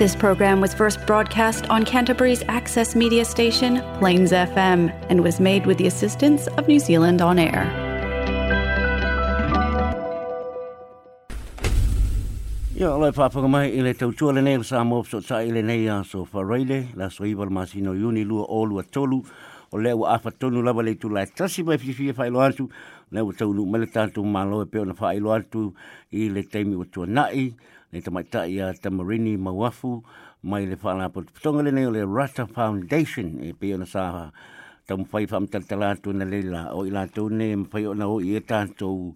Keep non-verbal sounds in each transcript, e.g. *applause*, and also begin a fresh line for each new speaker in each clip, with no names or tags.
This program was first broadcast on Canterbury's access media station, Plains FM, and was made with the assistance of New Zealand On Air.
Le nei sa nei a so la so masino o tolu, o le awha tonu tasi mai le mele malo e o tua nai, le tamai ta ia tamarini mawafu, mai le whaala po le nei o le Rata Foundation, e peo na sa tamu whai whamtantala atu na leila. O i la ne, mwhai o na o i e tātou,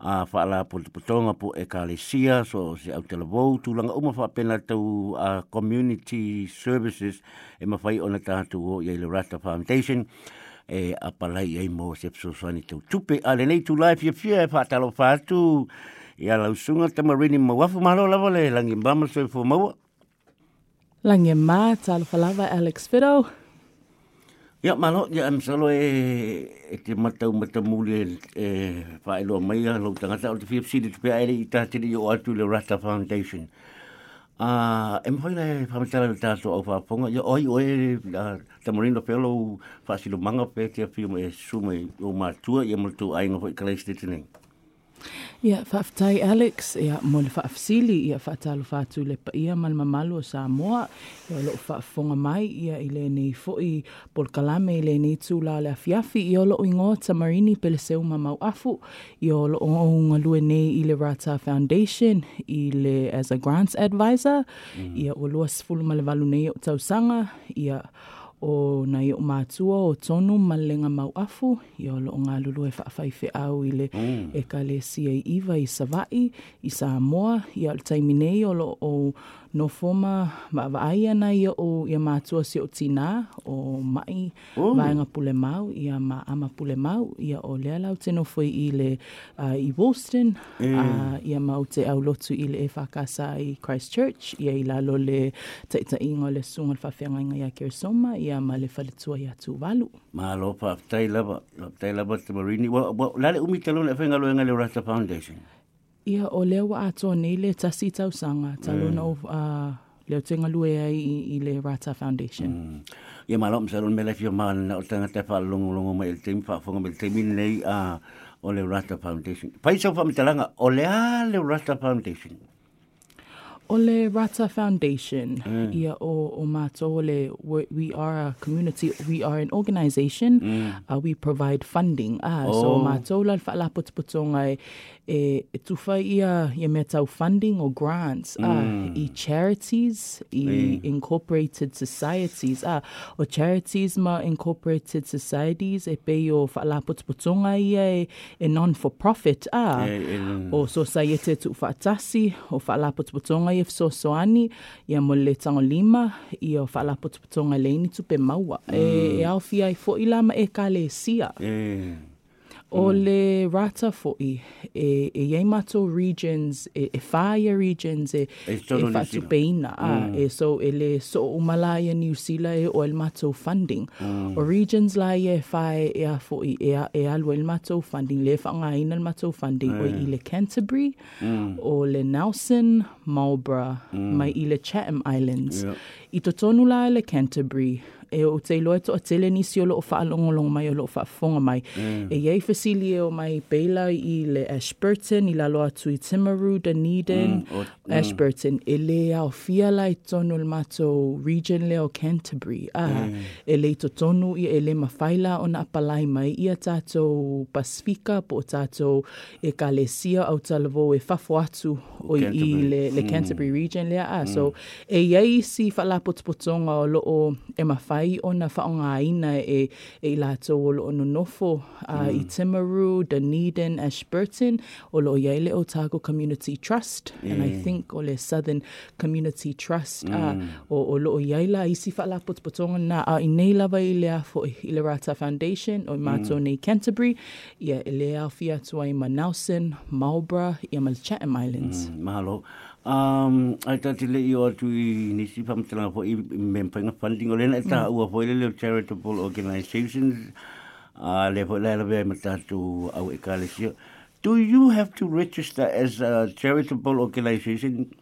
a whaala po te putonga po e ka lesia, so se au tala tūlanga uma whapena tau a community services e mawhai ona tātou o i le Rata Foundation e a palai e mo se psosani tau tupe, a le nei tu lai fia fia e whaatalo whātu i a lau sunga te marini Mauafu malo lava le langi mbama so e fo maua.
Langi mā, talo whalawa Alex Fido.
Ia, malo, ia, am salo e, e te matau matamuli e, e whaeloa mai a lau tangata o te FFC te tupe aere i tātiri o atu le Rata Foundation. Uh, e mwhai lai whamatala le tātou au whaponga, ia oi oe uh, tamarino pelo whaasilo manga pe te awhiuma e sume o mātua, ia multu ainga hoi kalai ste tenei.
Ia whaftai Alex, ia mo le whaafsili, ia whaatalo whaatu le pa ia mal mamalu o Samoa, ia lo whaafonga mai, ia i le nei fwoi pol kalame i le nei tū la le afiafi, ia lo ingo tamarini pele seu mamau afu, ia lo o unga lue nei i le Rata Foundation, i le as a grants advisor, mm. ia o lua sifulu ma le valu nei o tausanga, ia o na i o mātua o tonu malenga mau afu i o lo ngā lulu e whaafai au i le mm. e ka le sia i iwa i Savai, i Samoa, i o taimi nei o lo o no foma ma va ai ana ia o ia matua si o tina o mai oh. vaenga pule mau ia ma ama pule mau ia o le lau tino foi i le uh, i Boston mm. uh, ia mau te au lotu i le e whakasa i Christchurch ia i lalo le te ingo le sunga le whawhianga inga ia Kersoma ia ma le whaletua ia tu walu
Ma lo pa tai lava tai lava te marini wa, wa lale umi talo le whenga loenga le Rata Foundation
ia o lea wa atoa nei le tasi tausaga talona mm. na uh, leo tenga lue ai i, i le Rata Foundation. Mm.
Ia malom sa ron mele fio mana o tanga te wha longo longo mai le temi wha me le temi nei a o le Rata Foundation. Pai sau wha mitalanga o le a le Rata Foundation.
O le Rata Foundation, mm. ia o, o mato o le, we are a community, we are an organization, mm. uh, we provide funding. Ah, oh. So mato la wha putu putonga e, tufa ia ia me funding or grants mm. uh, i charities, i mm. incorporated societies, uh, o charities ma incorporated societies e pe o ia e, non-for-profit uh, e, e, o society tu whaatasi o putonga ia so soani ia mo le tango lima i o whaalaputu putonga leini tupe maua. Mm. E, e au fia i fo ilama e ka le sia. Mm. O mm. le rata fo'i, e, e regions, e, e regions, e, e, e whatu peina, mm. e so e le so umalaya New Zealand e o el mato funding. Mm. O regions la e whae e a fo'i, e, a, e alu el mato funding, le whanga ina el mato funding, mm. o i le Canterbury, mm. o le Nelson, Marlborough, mm. mai i le Chatham Islands. Yeah. I la le Canterbury, e o te loe to a tele nisi o loo whaalongolongo mai o loo whaafonga mai. Mm. E iei fasili e o mai beila i le Ashburton, i lalo atu i Timaru, Dunedin, mm. o, mm. Ashburton. E le au fia lai tonu le mato region leo Canterbury. Ah, mm. E le to tonu i e le mawhaila o na apalai mai ia tātou Pasifika po tātou e ka le sia au talavo e whafo atu o i le, le mm. Canterbury region lea. Ah, mm. So e iei si whalapotopotonga o loo e mawhai ai ona whaonga ina e, e la o lo ono nofo uh, mm. i Timaru, Dunedin, Ashburton, o lo iele Otago Community Trust, mm. and I think o le Southern Community Trust, mm. uh, o, o lo iaila i si whala potpotonga na a uh, i nei lava i lea fo i le Rata Foundation, o i mato mm. nei Canterbury, ia i lea fia tua i ma Nelson, Marlborough, i ma Chatham Islands.
Mm, mahalo. Um, ai tati le i o atu i nisi pamtanga po i mempenga funding o lena e ta mm. ua po ile leo charitable organizations uh, le po le lawe matatu au e Do you have to register as a charitable organization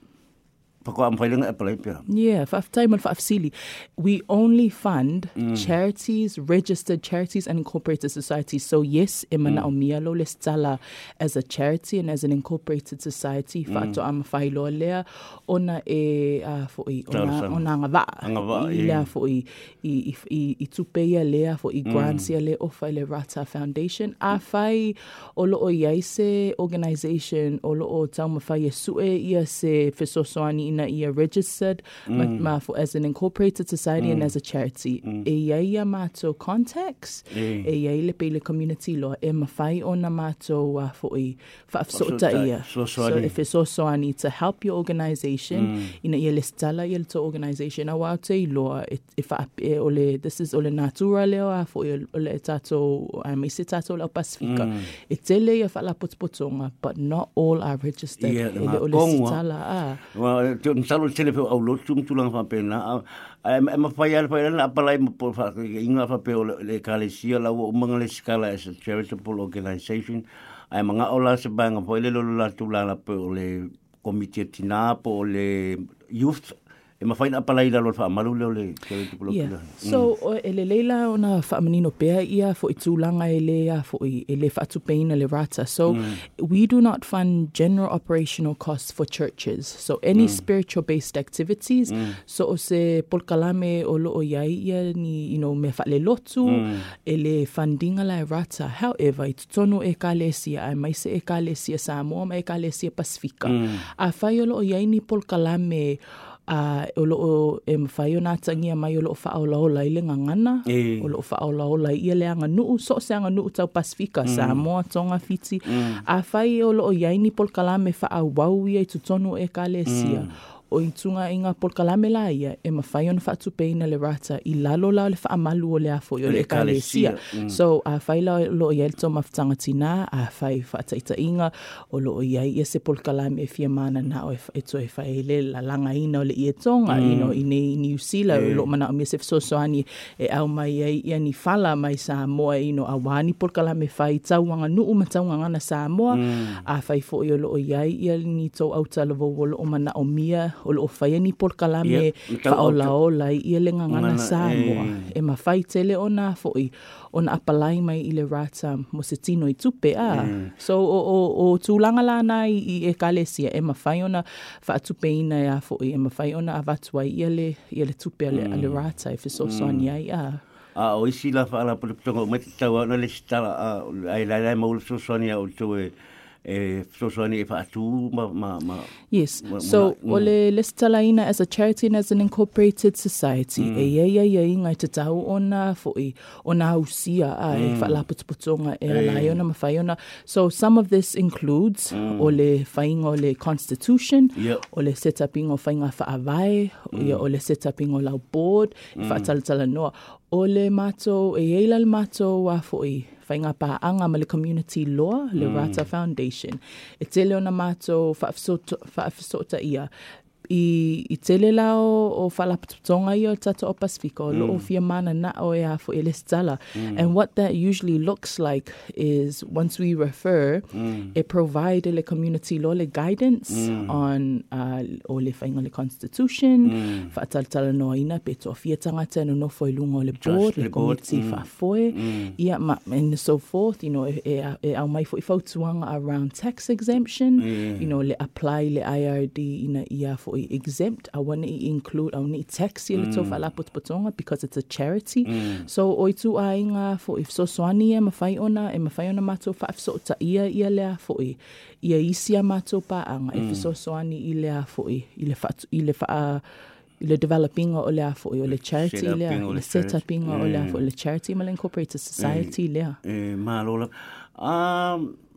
Pako am whailenga e palai pia.
Yeah, whaaftai mal whaafsili. We only fund mm. charities, registered charities and incorporated societies. So yes, e mana mm. o mia lo le stala as a charity and as an incorporated society. Mm. Whaato am whailo lea, ona e uh, fo i, ona, ona anga waa. I lea fo i, i, i, i, i lea fo i grants ia le ofa i le Rata Foundation. A whai o loo iai se organisation o loo tauma whai e sue ia se fesosoani ina ia registered ma, ma as an incorporated society and as a charity. E iai ia mātou contacts,
E.
e iai le pele community loa, e mawhai o na mātou uh, fo i whaafsota ia.
sosoani.
So if it's also I need to help your organisation ina ia le stala ia to organisation a te iloa e, e whaape o le this is o le natura leo a fo i o le e tato a mai se tato leo Pasifika e tele ia whala but not all are registered.
Ia,
e
le
le o le stala a
Wa te on salo tele pe au lotu tum tulang fa pena. Ai ma ma pai al pai na palai mo po fa inga fa pe le le kalesia la o manga le skala as a charitable organization. Ai manga ola se banga po le lo la tu la pe le komite tina po le youth e ma fai na palai la lo fa malu le o le charitable
Yeah. So mm. o e le leila ona whaamanino pea ia fo i tūlanga e lea fo i e le whaatupeina le rata. So mm. we do not fund general operational costs for churches. So any mm. spiritual based activities. So o se polkalame o loo iai ia ni you know, me whaale lotu e le fundinga la rata. However, i tutonu e kalesia ai mai se e kalesia Samoa mai e kalesia Pasifika. A whai o loo iai ni polkalame a o loo e mawhai o nā tangia mai o loo whaolaola i le ngangana,
E.
o loo whaolaola i le anga nuu, so se anga nuu tau Pasifika, mm. Samoa, Tonga, Fiti. A whai o loo iaini polkalame whaawau ia i tutonu e ka le sia. O i tunga i ngā polkalame la ia, e mawhai ona whaatupeina le rata i lalo lao le whaamalu o le afo i o le ka Mm. So a whai lao lo i elto mafutanga tina, a whai whaataita inga, o lo i ai se polkalame e fia mana na o e, e to e whai le la langa ina o le i e tonga, mm. ino i nei New Zealand, o lo mana o mia se fisosoani e au mai ai ia ni whala mai Samoa, ino a wani polkalame whai tauanga nuu ma tauanga ngana Samoa, mm. a whai fo i o lo i ai ia ni tau au lavo o lo mana o mia, o lo o whai ni yeah.
tau
whaola
auta.
o lai ia le ngangana
Ngana,
Samoa.
eh.
E ma whai tele o nā foi, o na apalai mai i le rata mo se tino i tupe a. Eh. So o, o, o tūlanga la nā i, i e kalesia, e ma whai ona whaatupe ina e a foi, e ma whai ona a watua i a le, i a le tupe a le, a le mm. rata e whesosoani mm. ai a.
a o isi la fa ala po tonga o meti tau na le stala a ai la la mo so sonia o to e e so e ma ma ma
Yes. So,
muna-
o le Listalaina as a charity and as an incorporated society, mm. Eh, e ia ia ia inga i te tau o nā foi, o nā usia a e mm. whaalaputuputonga e eh. ala i ona ma whai ona. So, some of this includes mm. o le whainga o le constitution,
Yep.
o le setuping o whainga whaawai, mm. ia o le setuping o lau board, mm. i whaatalatala noa. O le mato, e eila le mato a foi, whainga paanga ma le community law, le mm. Rata Foundation. E tele ona mato whaafisota ia. I, i tele lao o whalapatonga i o tata o Pasifika, o loo fia mana na o e a fo e le. And what that usually looks like is once we refer, it provide le community law le guidance on uh, o le whainga le constitution, whaataltala noa ina pe toa fia tangata no no foi lunga o le board,
le
committee mm. whafoe, ia ma, and so forth, you know, e, e, e au mai fo i fautuanga around tax exemption, you know, le apply le IRD ina ia fo i exempt, a wana i include, au ni tax i le tau whala potpotonga because it's a charity. So o i tu a inga fo i so soani e mawhai ona, e mawhai ona mato whaafso ta ia ia lea fo i, ia isia mato paanga, e fiso soani i lea fo i, i le whaatu, i le wha le developing o lea fo i o le charity lea, i
le
le setuping o lea fo i le charity ma le incorporated society lea.
e ma lola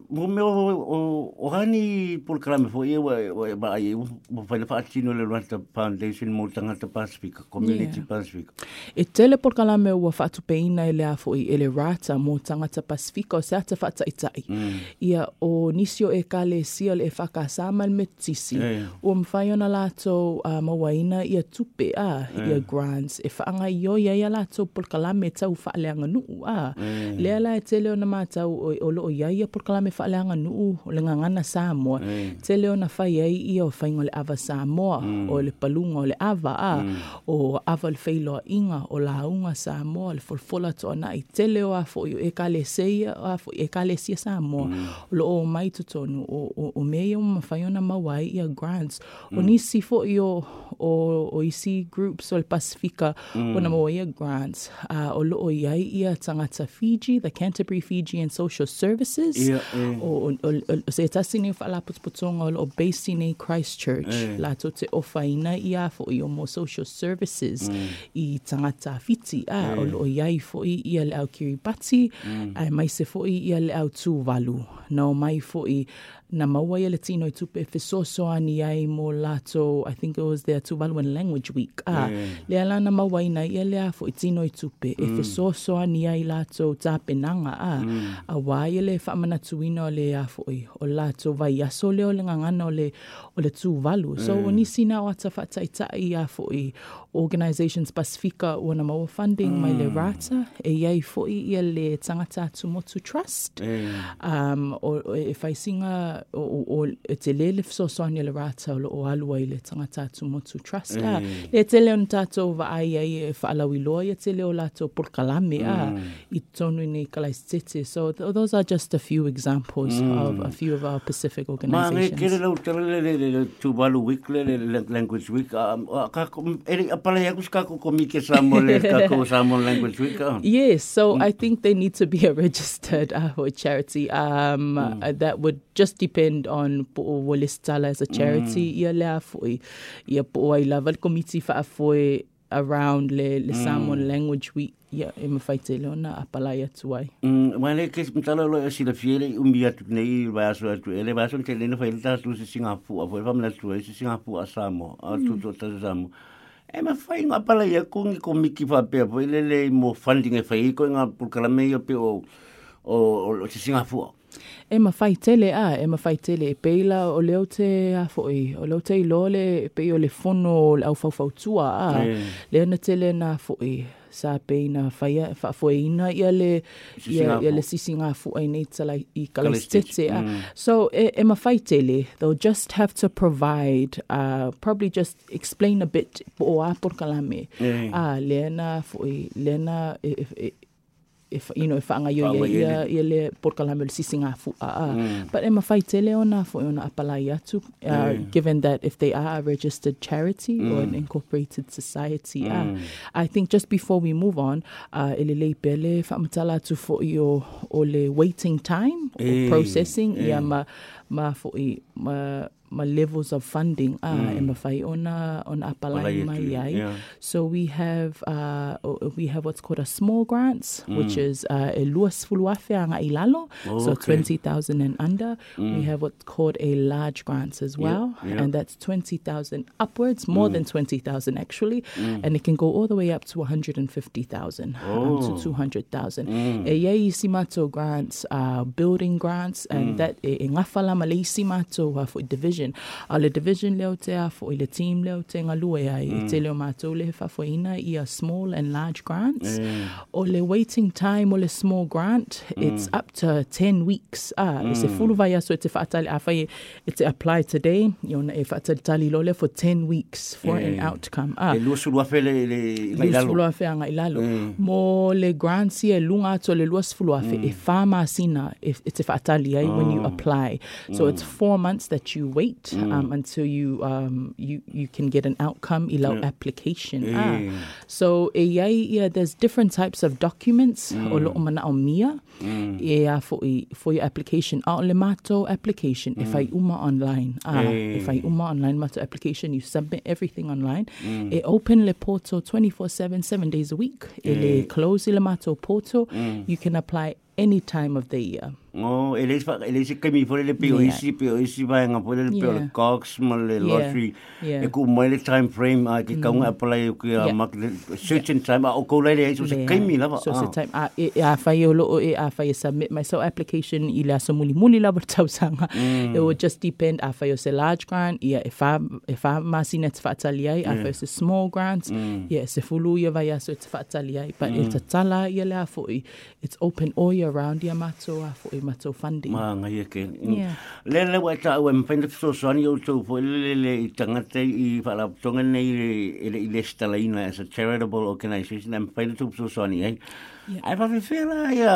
a mo me o o o hani por kala me foi o o ba ai mo fa le fa tino le Rata Foundation mo tanga te Pacific Community
Yeah.
Pacific
E tele por kalame ua whaatupeina e lea fo i ele rata mō tangata Pasifika o se ata whaata itai. Mm. Ia o nisio e kale sia le e whakasama le metisi.
Yeah.
Ua mwhai ona lato uh, mawaina ia tupe a ia grants. E whaanga i o ia ia lato por kalame tau whaaleanga nuu a. Lea la e tele ona mātau o, o loo ia ia por whaaleanga nuu o le ngangana Samoa. Te leo na whai ai ia o whaingo le ava Samoa, mm. o le palunga o le ava a, mm. o ava le whailoa inga o la unga Samoa, le folfola toa na i te leo a fo e ka le seia, a fo e ka le sia Samoa, mm. o lo mai tutonu, o, o, o mea o mawhaiona mawai ia grants, o nisi fo i o, o, o isi groups o le Pasifika, mm. o na mawai ia grants, uh, o lo o iai ia tangata Fiji, the Canterbury Fijian Social Services,
Ia, e.
o, o, se tasi ni whaala putuputonga o, o base nei Christchurch,
E.
la to te ofaina i a fo i mo social services
Mm.
i tangata fiti a o lo iai fo i ia le au Kiribati,
Mm.
ai mai se fo i ia le au Tuvalu, na o mai fo i na maua ia le tino i tupe fesoso ani ai mo lato, I think it was their Tuvaluan Language Week, ah, a
E.
le ala na maua ina ia le a fo i tino i tupe, e mm. fesoso ani ai lato tāpenanga ah. mm. a, a wā ia le whaamana tuina o le a fo i, o lato vai aso leo le ngangana o le, o le Tuvalu. So mm. o nisi na o ata whataitai a fo i organisations Pasifika o na maua funding mai le rata, e iai i ia le tangata atu motu trust.
E.
Um, o, o e whaisinga o, o, o te lele fisosoani le rata o, lo- o alua i le tangata atu motu trust. A, le te leo na tātou wa ai e whaalawi loa i te leo lato porkalame a i tonu nei kalaistete. So those are just a few examples of a few of our Pacific
Ma nge kere
organizations.
lau tala le le le le Tuvalu week le le le language week a a- ka ko ere apala ya kus ka ko ko mi ke Samoa le *laughs* ka ko Samoa language week.
Yes, so I think they need to be *laughs* a registered uh, charity. Um, uh, that would just depend on po o Walistala as a charity. Mm. Ia lea foi, ia po ai lava le committee fa foi around le, le mm. Samoan language week. Ia e mawhaite leo na apalai atu ai.
Mm, ma le ke mtala lo si la fiele umi atu nei va aso atu ele va aso te le no ta tu si Singapore foi fa mna tu si Singapore a Samoa a tu mm. tu ta Samoa e ma fai nga pala ya kongi ko miki fa pe foi le le mo funding e fai ko nga por kala me yo pe o o o si Singapore
E mawhai tele a, e mawhai tele e peila o leo te a foi, o leo te ilole e pei o le fono au fau tua a,
E.
leo na tele na foi, sa pei na whaia, wha foi ina ia le, ia, ia le sisi ngā fuai nei tala i kalestete a. So e, e mawhai tele, they'll just have to provide, uh, probably just explain a bit o a por kalame.
E.
A, lea na foi, lea na, e, e, if you know if anga yo
Whaanga
ia ia le por kalame le sisi ngā fu a a but e mawhai tele ona fo ona apalai atu uh, given that if they are a registered charity or an incorporated society uh, I think just before we move on uh, ele le pele whaamatala atu fo i o, o le waiting time or
Eh,
processing ia ma ma fo i ma ma levels of funding a uh, e mawhai apalai
Apalai
mai ai
yeah.
so we have uh, we have what's called a small grants, which is uh, e luas fuluafe anga ilalo,
Oh,
so
okay.
twenty thousand and under. We have what's called a large grants as well,
yeah.
and that's twenty thousand upwards, more than twenty thousand actually, and it can go all the way up to one hundred and fifty thousand um, to two hundred thousand. E ia i simato grants, uh, building grants, and that e, e ngawhala ma le i uh, for division. A le division leo te a for i le team leo te ngalue ai, mm. te leo mātou le whafoina i a small and large grants. O le waiting time o le small grant, it's up to 10 weeks. Ah, e se fulu vai aso e te whaatali a whai e te apply today, i ona e whaatali tali lole for 10 weeks for an
Eh.
outcome. Ah,
e lua sulu afe le le lalo
fulua fe i lalo.
Mm.
Mo le grants ia lunga ato le luas fulua fe e whama sina e, e te whaatali ai when you apply. So it's four months that you wait um, until you um, you you can get an outcome i lau application. Ah. So e iai ia there's different types of documents o mana o mia e a for, i, for your application. A o le mato application e whai uma online. Ah, e whai uma online mato application, you submit everything online. E open le portal 24-7, seven days a week. E le close i le mato portal. You can apply any time of the year.
Oh, eh, ele fa ele se kemi fo le pio
Yeah.
isi pio isi vai nga fo le pio le
Yeah.
cox ma eh, le
Yeah.
lottery.
Yeah.
Eh, e ku mai le time frame a ah, ki ka nga mm. apply ku a
Yeah.
mak ah, certain ah. time a o ko le so se
Yeah.
kemi lava.
So se time a e a whai o loo e a submit my so application i le aso muli muli lava tausanga. Mm. It would just depend a whai o se large grant, ia e wha, e wha masina te whaatali ai, a o se small grants, ia mm. se fulu ia vai aso te whaatali ai. But e ta tala ia le a it's open all year around ia mato a fo i mato funding.
Ma ngai e ke.
Yeah.
Le le wa ta wa mpenda so so ani o to po le le i tangata i fa la tonga nei le le le stala ina as a charitable organization am mpenda to so so ani eh? ai. Ai fela ia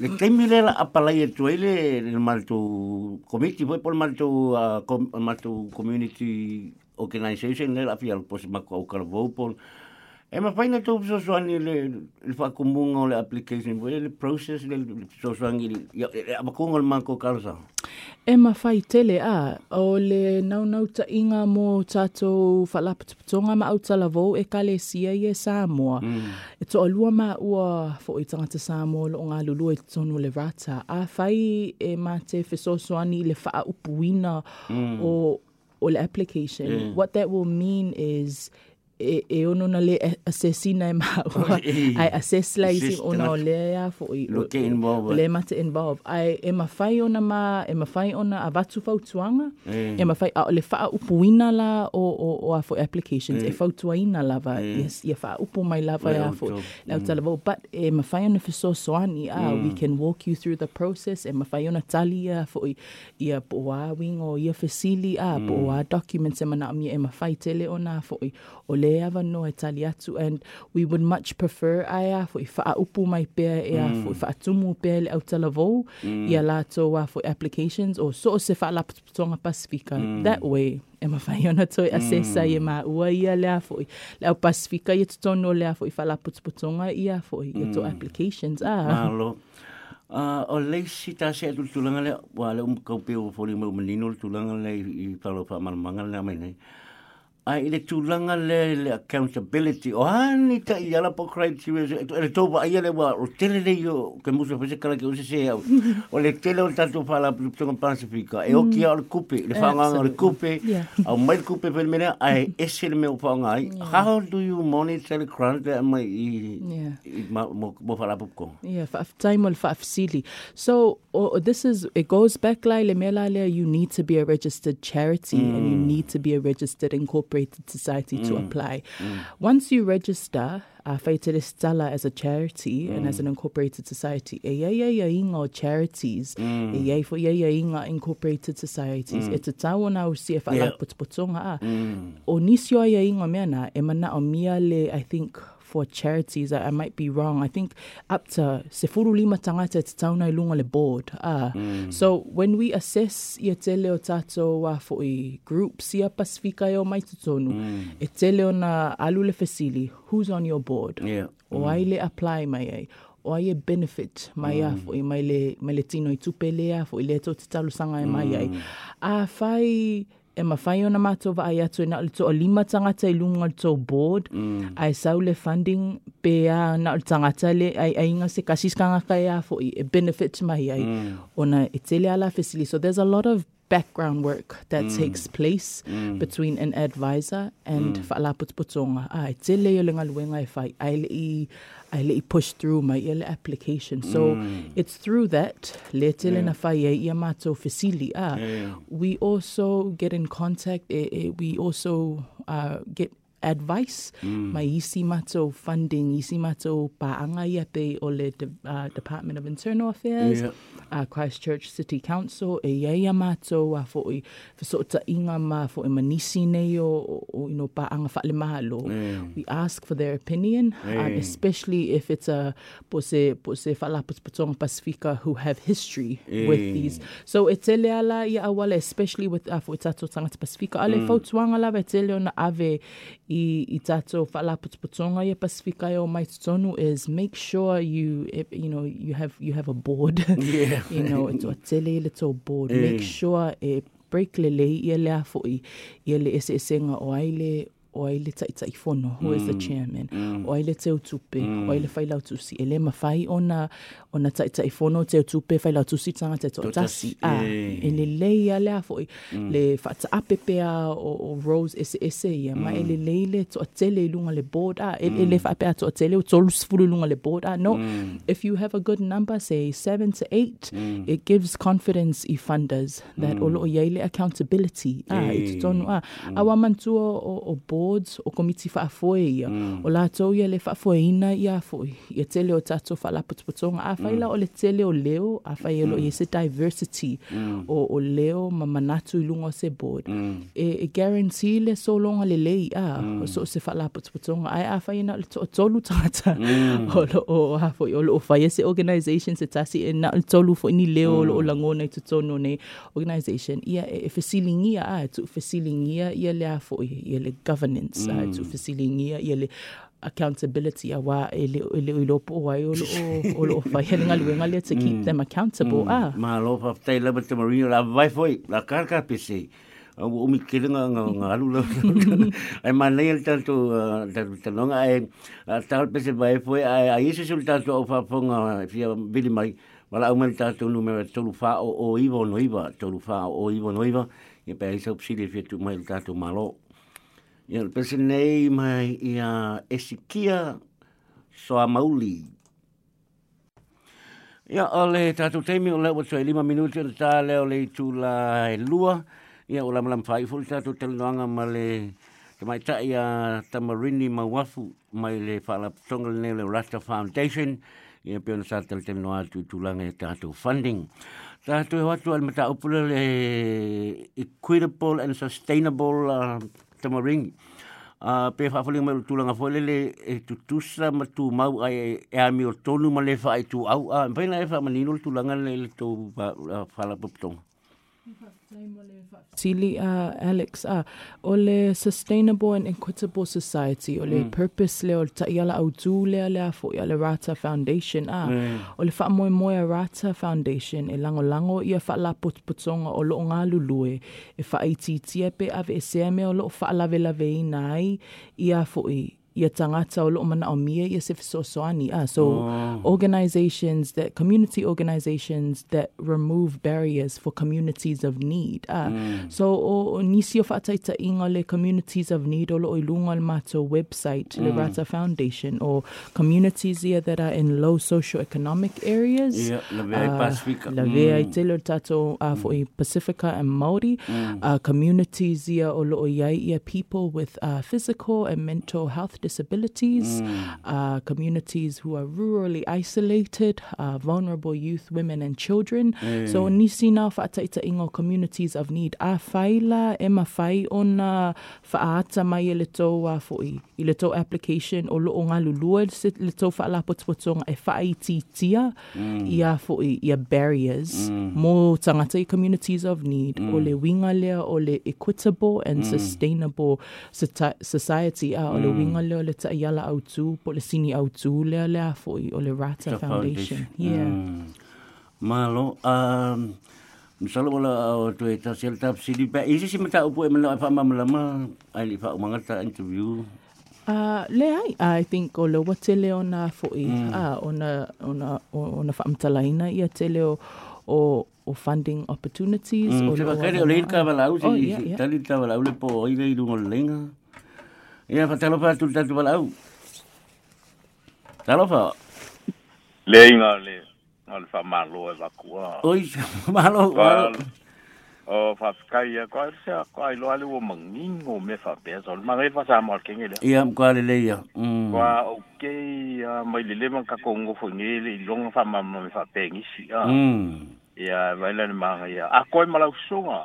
le temi le la apala i tu le le to committee foi por mal to mal to community organization le la fi al pos ma ko ka vo por E ma whaina tō so soani le, le whakumunga o le application, le, le process le so soani, le amakunga le manko karasa.
E ma whai tele a, o le nau nau ta inga mō tātou ma au e kale sia i e Samoa. Mm. E to alua ma ua fo i tangata Samoa lo ngā lulu e tonu le rata. A whai e ma te whesosoani le wha upuina mm. o, o le application. Yeah. What that will mean is e, e ono na le assessina e maua. Ai assess la isi ona o lea fo i
Look involved.
le mate involve ai e mawhai ona ma e mawhai ona a watu fautuanga
Eh.
e mawhai a le wha upuina la o, o, o a fo applications. E fautuaina lava
Eh.
yes, ia wha upu mai lava e a fo. lau tala vau but e mawhai ona fiso soani a we
Mm.
can walk you through the process. E mawhai ona tali a fo i ia po a wing o ia fasili a
Mm.
po a documents e mana mi e mawhai tele ona fo i o le ava no e tali atu and we would much prefer a fo i wha mai pea e mm. a fo i wha pea le au vau mm. ia a fo applications o so o se wha lapatonga Pasifika. Mm. That way e mawhai ona toi assessa i e ma ua ia le a fo i le au Pasifika i te tono le a fo i wha lapatonga ia fo i i to applications ah. a
Malo. Uh, ah, o leisi ta se tu tulanga le wa le um kau pe o fori mo menino tulanga le i palo pa malmanga le mai nei. Ai le tulanga le le accountability o hani ta i ala po criteria le toba ai le wa o tele le yo ke musa pe se kala ke o se au. o le tele o tatu pa la tonga Pasifika e o ki o mm. le kupe le whanga o le kupe au mai le kupe pe mena ai *laughs* ese le me o whanga ai. How do you monitor the crowd that mai i
Yeah.
i ma mo whala puko.
Yeah, or fa facility. So or, this is it goes back like le mela le you need to be a registered charity and you mm. need to be a registered incorporated society to mm. apply. Mm. Once you register uh, Stella as a charity and as mm. an incorporated society. Inga charities. Ia fo ia ia inga incorporated societies. Te tau na o si whala
Yeah.
putuputunga a. O nisi o ia inga mea na, e mana le, I think, for charities, I, I might be wrong. I think up to se furu lima tangata te tauna i lunga le board. Ah. Mm. So when we assess ia tele o tato wa fo i groups ia Pasifika e o mai tutonu, mm. e o na alu le fasili, who's on your board?
Yeah.
O ai mm. le apply mai ai. O ai benefit mai a fo i mai le, mai le tino i tupe lea fo i le to te talusanga e mai ai. A ah, fai e mawhai ona mātou wa ai atu e na le o lima tangata i lunga le to board, mm. ai sau le funding pe a na le tangata le ai, ai inga se kasiskanga kai a fo i e benefit mai ai. Mm. Ona e tele ala fasili. So there's a lot of background work that takes place between an advisor and mm. whaalaputuputonga. Ah, e tele o le ngaluenga e whai, ai le i, ai le i push through i application. So it's through that, le na whai e fasili. Ah,
Yeah.
we also get in contact, e, e, we also uh, get advice mai isi mātou funding, isi mātou paanga ia pe o le de, uh, Department of Internal Affairs,
Yeah.
uh, Christchurch City Council, e iei a mātou a fo i inga ma fo i manisi nei o, o, o you know, paanga mahalo.
Yeah.
We ask for their opinion, um, especially if it's a po se, po se whalapus patonga Pasifika who have history with these. So e tele ala ia awale, especially with a fo i tato tangata Pasifika. Ale mm. fautuanga lawa e tele ona ave i, i tato whalapus ia Pasifika e o mai tutonu is make sure you, you know, you have, you have a board. *laughs*
Yeah.
you know, it's a tele le tō board.
Eh.
Make sure e break le lei ia lea fo'i, ia le ese esenga o ai le o ai le tai tai fono, who is the mm. chairman, mm. o ai mm. le teo tupe, o ai le whailau tusi, e le mawhai ona, ona tai tai fono teo tupe, whailau tusi tanga te tō
Tō tota
tasi,
tasi,
a,
eh.
e le lei a lea fo'i, le whaata ape pea o, o Rose ese ia, ma e le lei le tō tele i lunga le board, a, e, e le wha apea tō tele o tōlu sifuru lunga le board, a, no, if you have a good number, say seven to eight, it gives confidence i funders that o loo iei le accountability, a, i te eh. tonu, a, a wamantua o, o board boards o komiti whaafoe ia. Mm. O ia le ia ia tele o tātou whalaputuputonga. A whaila mm. o le tele o leo, mm. se diversity mm. o, o leo ma manatu i se board. Mm. E, e guarantee le so longa le lei a, mm. o so se whalaputuputonga. Ai a whaina le to, tolu tangata mm. *laughs* o lo o hafo o lo o whaia se organisation se tasi e na le tolu ini leo mm. o langona i nei organisation. Ia e, e fesilingia a, tu fesilingia ia le a fo ia le governance mm. a, tu fesilingia ia accountability a wa e le e le i lo po *laughs* ai o lo o lo nga le nga to keep mm. them accountable mm. ah
ma lo fa tai la te marino la vai foi la carca pc o mi kele nga nga nga alu lo *laughs* ai ma nei el tanto tanto no nga e tal pc vai foi ai ai ese resultado o fa ponga fia bili mai wala o mel tanto numero tolu fa o o ivo no iva tolu fa o ivo no iva e pe ai so psili fia tu mai tanto malo Ia le pese nei mai ia esikia soa mauli. Ia o le tatu teimi o tue lima minuti o ta leo le tu la e lua. Ia o lam lam fai ful tatu telnoanga ma le te mai ta ia tamarini ma wafu mai le whala le le Rasta Foundation. Ia pio na sa tel telnoa tu tulanga e tatu funding. Tatu e watu al mata upula le equitable and sustainable uh, tamaringi. Uh, pe whawhali mai utu langa fwele e tu tusa ma tu mau ai e ami o tonu ma le wha ai tu au Uh, Mpaina e wha manino utu langa le le tu whala uh, paputonga.
Sili uh, Alex uh, o le sustainable and equitable society o le mm. purpose le o ta iala au tu le le fo le Rata Foundation a uh, mm. o le fa moe moe Rata Foundation e lango lango ia fa la put putonga o lo ngā lulue e fa i titia pe ave e se me o lo fa lave lave i nai ia fo i ia tangata o loo mana o mia ia se fesoasoani. Ah, so oh. organizations that, community organizations that remove barriers for communities of need. Ah, mm. So o, o nisi o le communities of need o loo i le mato website, mm. le Rata Foundation, or communities ia that are in low socio-economic areas.
Yeah, la vea uh, Pacifica.
La vea mm. i telo tato uh, for mm. Pacifica and Māori. Mm. Uh, communities ia o loo iai ia people with uh, physical and mental health disabilities, mm. uh, communities who are rurally isolated, uh, vulnerable youth, women, and children. Mm. So nisi na whaataita ingo communities of need. A whaila e ma whai o na whaata mai e le tō uh, fōi, i le tō application o loo ngā lulua, le tō whaala e whaai tia mm. i a fōi, i a barriers, mm. mō tangata i communities of need, mm. o le winga lea, o le equitable and mm. sustainable society, a o le mm. winga lea o le ta iala au tu, po le sini au tu, lea lea foi o le Rata Foundation. Yeah. Mm.
Malo, um, Misalo wala o tu e tasel tap sili pa isi si mata upu e mala fa mamalama ai li umangata interview
Uh, le ai, I think o le wa tele o na foi, mm. ah, o na, o na, o na whaamtalaina ia tele o, o, o funding opportunities.
Mm, o se wakare o le au, si, oh, yeah, yeah. tali ta le po o ina i rungo lenga. Ia fa talo fa tu tatu wala au. Talo fa.
Le inga le. Al fa malo e vakua.
Oi, malo, malo.
O fa skai e kwa se kwa i lo ale o mangingo me fa pe so ma ngai fa sa mal kenge le.
Ia kwa le le ia. Mm.
Kwa okay mai le le man ka kongo fo ni le long fa ma me fa pe ngi si.
Mm.
Ia vai le ma ngai a ko ma la sunga.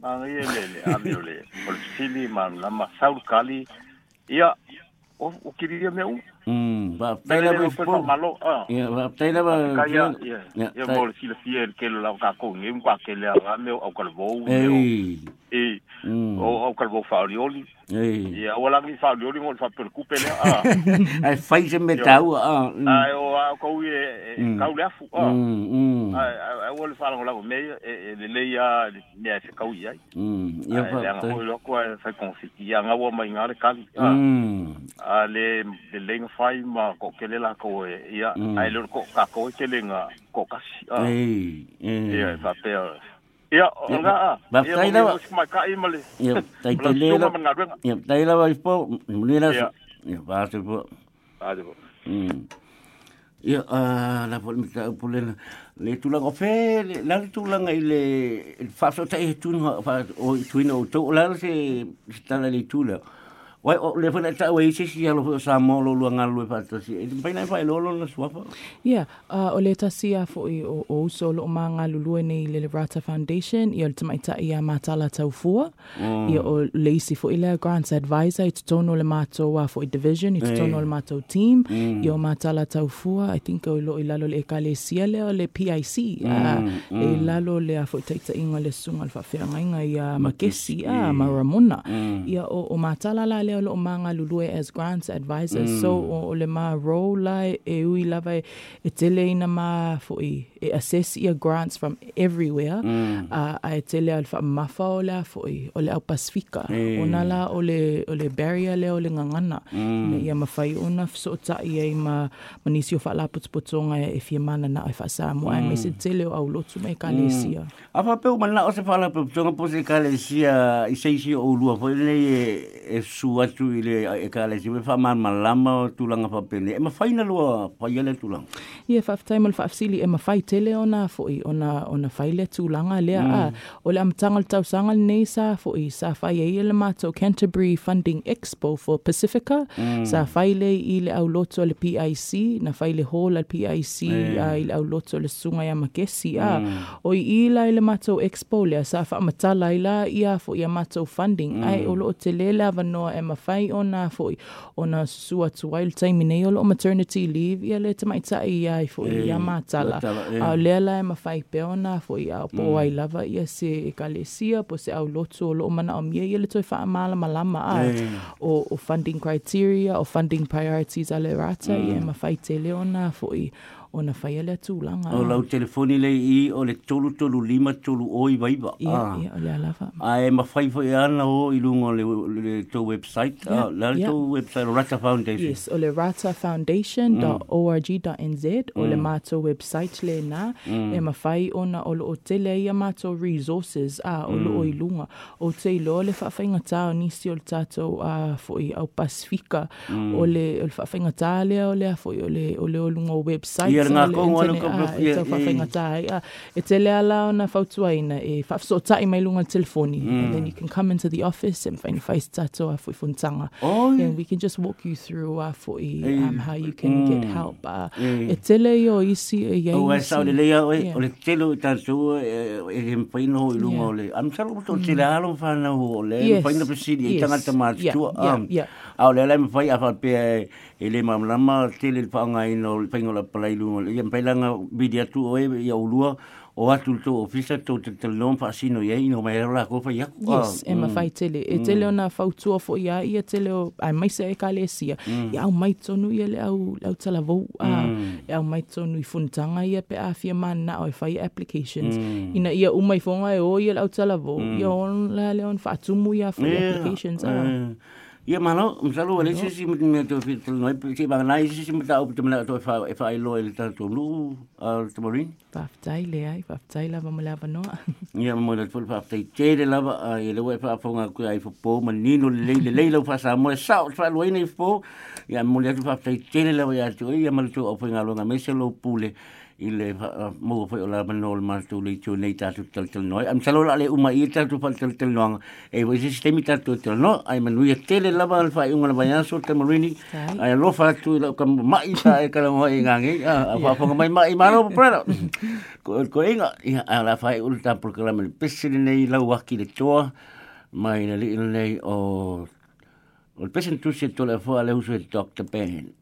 Ma ngai le le a me le. Pol sili ma na ma saul kali ia o o kiriria meu
mm ba taila ba
fo malo ah.
Ia ba taila ba
ia ia ia bol sila fiel ke la ka ko ngim kwa ke le a meu au kalvo meu e o au kalvo faurioli Ei. Ia wala mi fa dori mo fa per cupe
Ai fai se metau. a
Ai o a ko i ka afu. Ah. Mm. Ai wala fa la me e le le ia ne se ka ai.
Mm. Ia
fa. Ia ko lo ko fa kon ia nga wa mai nga le
kan. Ah.
A le le fai ma ko ke ko e ia ai lo ko ka ko ke le nga ko ka.
Ei.
Ia fa per. Ia, nga a.
Ba tai la.
Ma ka i male.
Ia, tai te le la. Ia, tai la wa ipo, muli la. Ia, ba te po.
Ba te po.
Mm. Ia, a la po mi ta pule na. Le tulanga fe, la le tulanga i le fa so tai tu no fa o tuina o to la se sta le tula. Wai o le fana ta wai se si alo sa mo lo lo pa to si. E pai nai lo lo na swapa.
Yeah, uh, o le ta sia fo i o o so lo ma nga lulu nei le Rata Foundation i o le tamai ta ia matala tau fua. Mm. I o le isi fo i le grants advisor i tono le mato wa fo i division i tono le mato team. Mm. I o matala tau fua I think o lo i lalo le ka le le o le PIC. Mm. E lalo le a fo i taita inga le sunga le fa fea inga i a makesi a ma ramona. Mm. Ia o, o matala la le leo lo manga lulue as grants advisors mm. so o, o le ma role lai e ui lava e tele ina ma fo i e assess ia grants from everywhere mm. uh, a e tele al fa mafa o le fo i o le au Pasifika e. o na la o le o le barrier le o le ngangana mm. ia mafai ona so ta ia i ma manisi o fa la put putonga e fie mana na fa sa mo mm. ai me se tele o au lotu me kalesia
mm. a fa pe o mana o se fa la putonga po se kalesia i se isi o lua fo le e, e su i le e kalesia me fa man malama o tulanga fa pene e ma faina lua pa ia le tulanga
ia fa fa taimol fa afsili e ma fai tele ona fo i ona ona fai le tulanga le mm. a o le le sa fo i sa fai le mato Canterbury Funding Expo for Pacifica mm. sa fai le i le le PIC na fai le hall al PIC mm. a i le le sunga ya makesi a mm. o i i la i le mato Expo le sa matala la ia fo i mato funding mm. ai o le e ona fo i ona wild time nei o maternity leave ia le te mai ta i ai fo i a matala a le la e ma fai pe ona fo i a po ai lava ia se e kalesia po se au loto o lo mana o mia ia le toi wha amala malama a o, o funding criteria o funding priorities a le rata mm. ia ma fai te leona fo i o na whaia le tūlanga.
O lau telefoni le i o le tolu tolu lima tolu o i waiba.
Ia, ah. ia, o le alafa.
A e ma fai fai ana o i lungo le, le tō website. Yeah, ah, le yeah. tō website o Rata Foundation.
Yes, o le ratafoundation.org.nz mm. o le mato mātou website le nā. Mm. E ma fai ona o lo o tele ia mātou resources a o lo o i mm. lunga. O te i lo le whawhainga tā o nisi o le tātou a foi au Pasifika. Mm. O le, o le whawhainga tā lea o lea fwoi o le o le o lunga website. Yeah,
ngā kongo anu ka.
E tau tai. E te lea la ona whautuaina e whafso tai mai lunga telefoni. Mm. And then you can come into the office and find face tato a fui funtanga.
Oh,
yeah. And we can just walk you through ah, a fui eh, um, how you can mm. get help. Uh, e te le isi e iei.
O e le lea oe, o le telo i e he mpaino i lunga o le. Am salo to te le alo whanau o le. Mpaino presidi i tangata mātua.
Yeah, yeah.
Au le lai a whapea e le mamlama tele le whaanga o le whaingola palailu. Ia mpailanga vidi atu o e ia ulua o atu to ofisa to te te lom fa sino ye ino mai ra ko fa ya
yes e ma fai tele. E tele ona fautua tu fo ya ia tele o ai mai se e kale sia ya au mai tonu ia le au au tala vo a ya au mai tonu i funtanga ia pe a fia man na o fai applications. Ina ia u mai fonga e o ia au tala vo ia on la le on fa ia fa applications a
Ia malo, msalo wale si si mti mea tō whital noi, si banga nai si si mta au pita mea tō e whae loa ili tātou lu, al tamarin.
Whaftai le ai, whaftai lava mo lava noa. *laughs*
Ia mo le tō whaftai tere lava, i le wai whaafonga kua ai whapo, ma nino le leile leila u whasa mo e sao, wha loa ina i whapo, ia mo le tō whaftai tere lava ia tō, ia mo le tō au whainga longa, me se lo pule i le mo fo la manol ma tu le tu nei ta tu tel tel noi. Am salo la le uma i ta tu fal tel tel no e vo sistemi ta tu tel no. Ai manu i tele la ba fa un la banya so te marini ai lo fa tu la kam ma i sa e kala mo i gangi a fa fa mai ma i ma no pra ko ko inga a la fa ul ta por kala me pesi nei la wa ki le toa. Mai li nei o o pesen tu se to la fo ale uso el doctor ben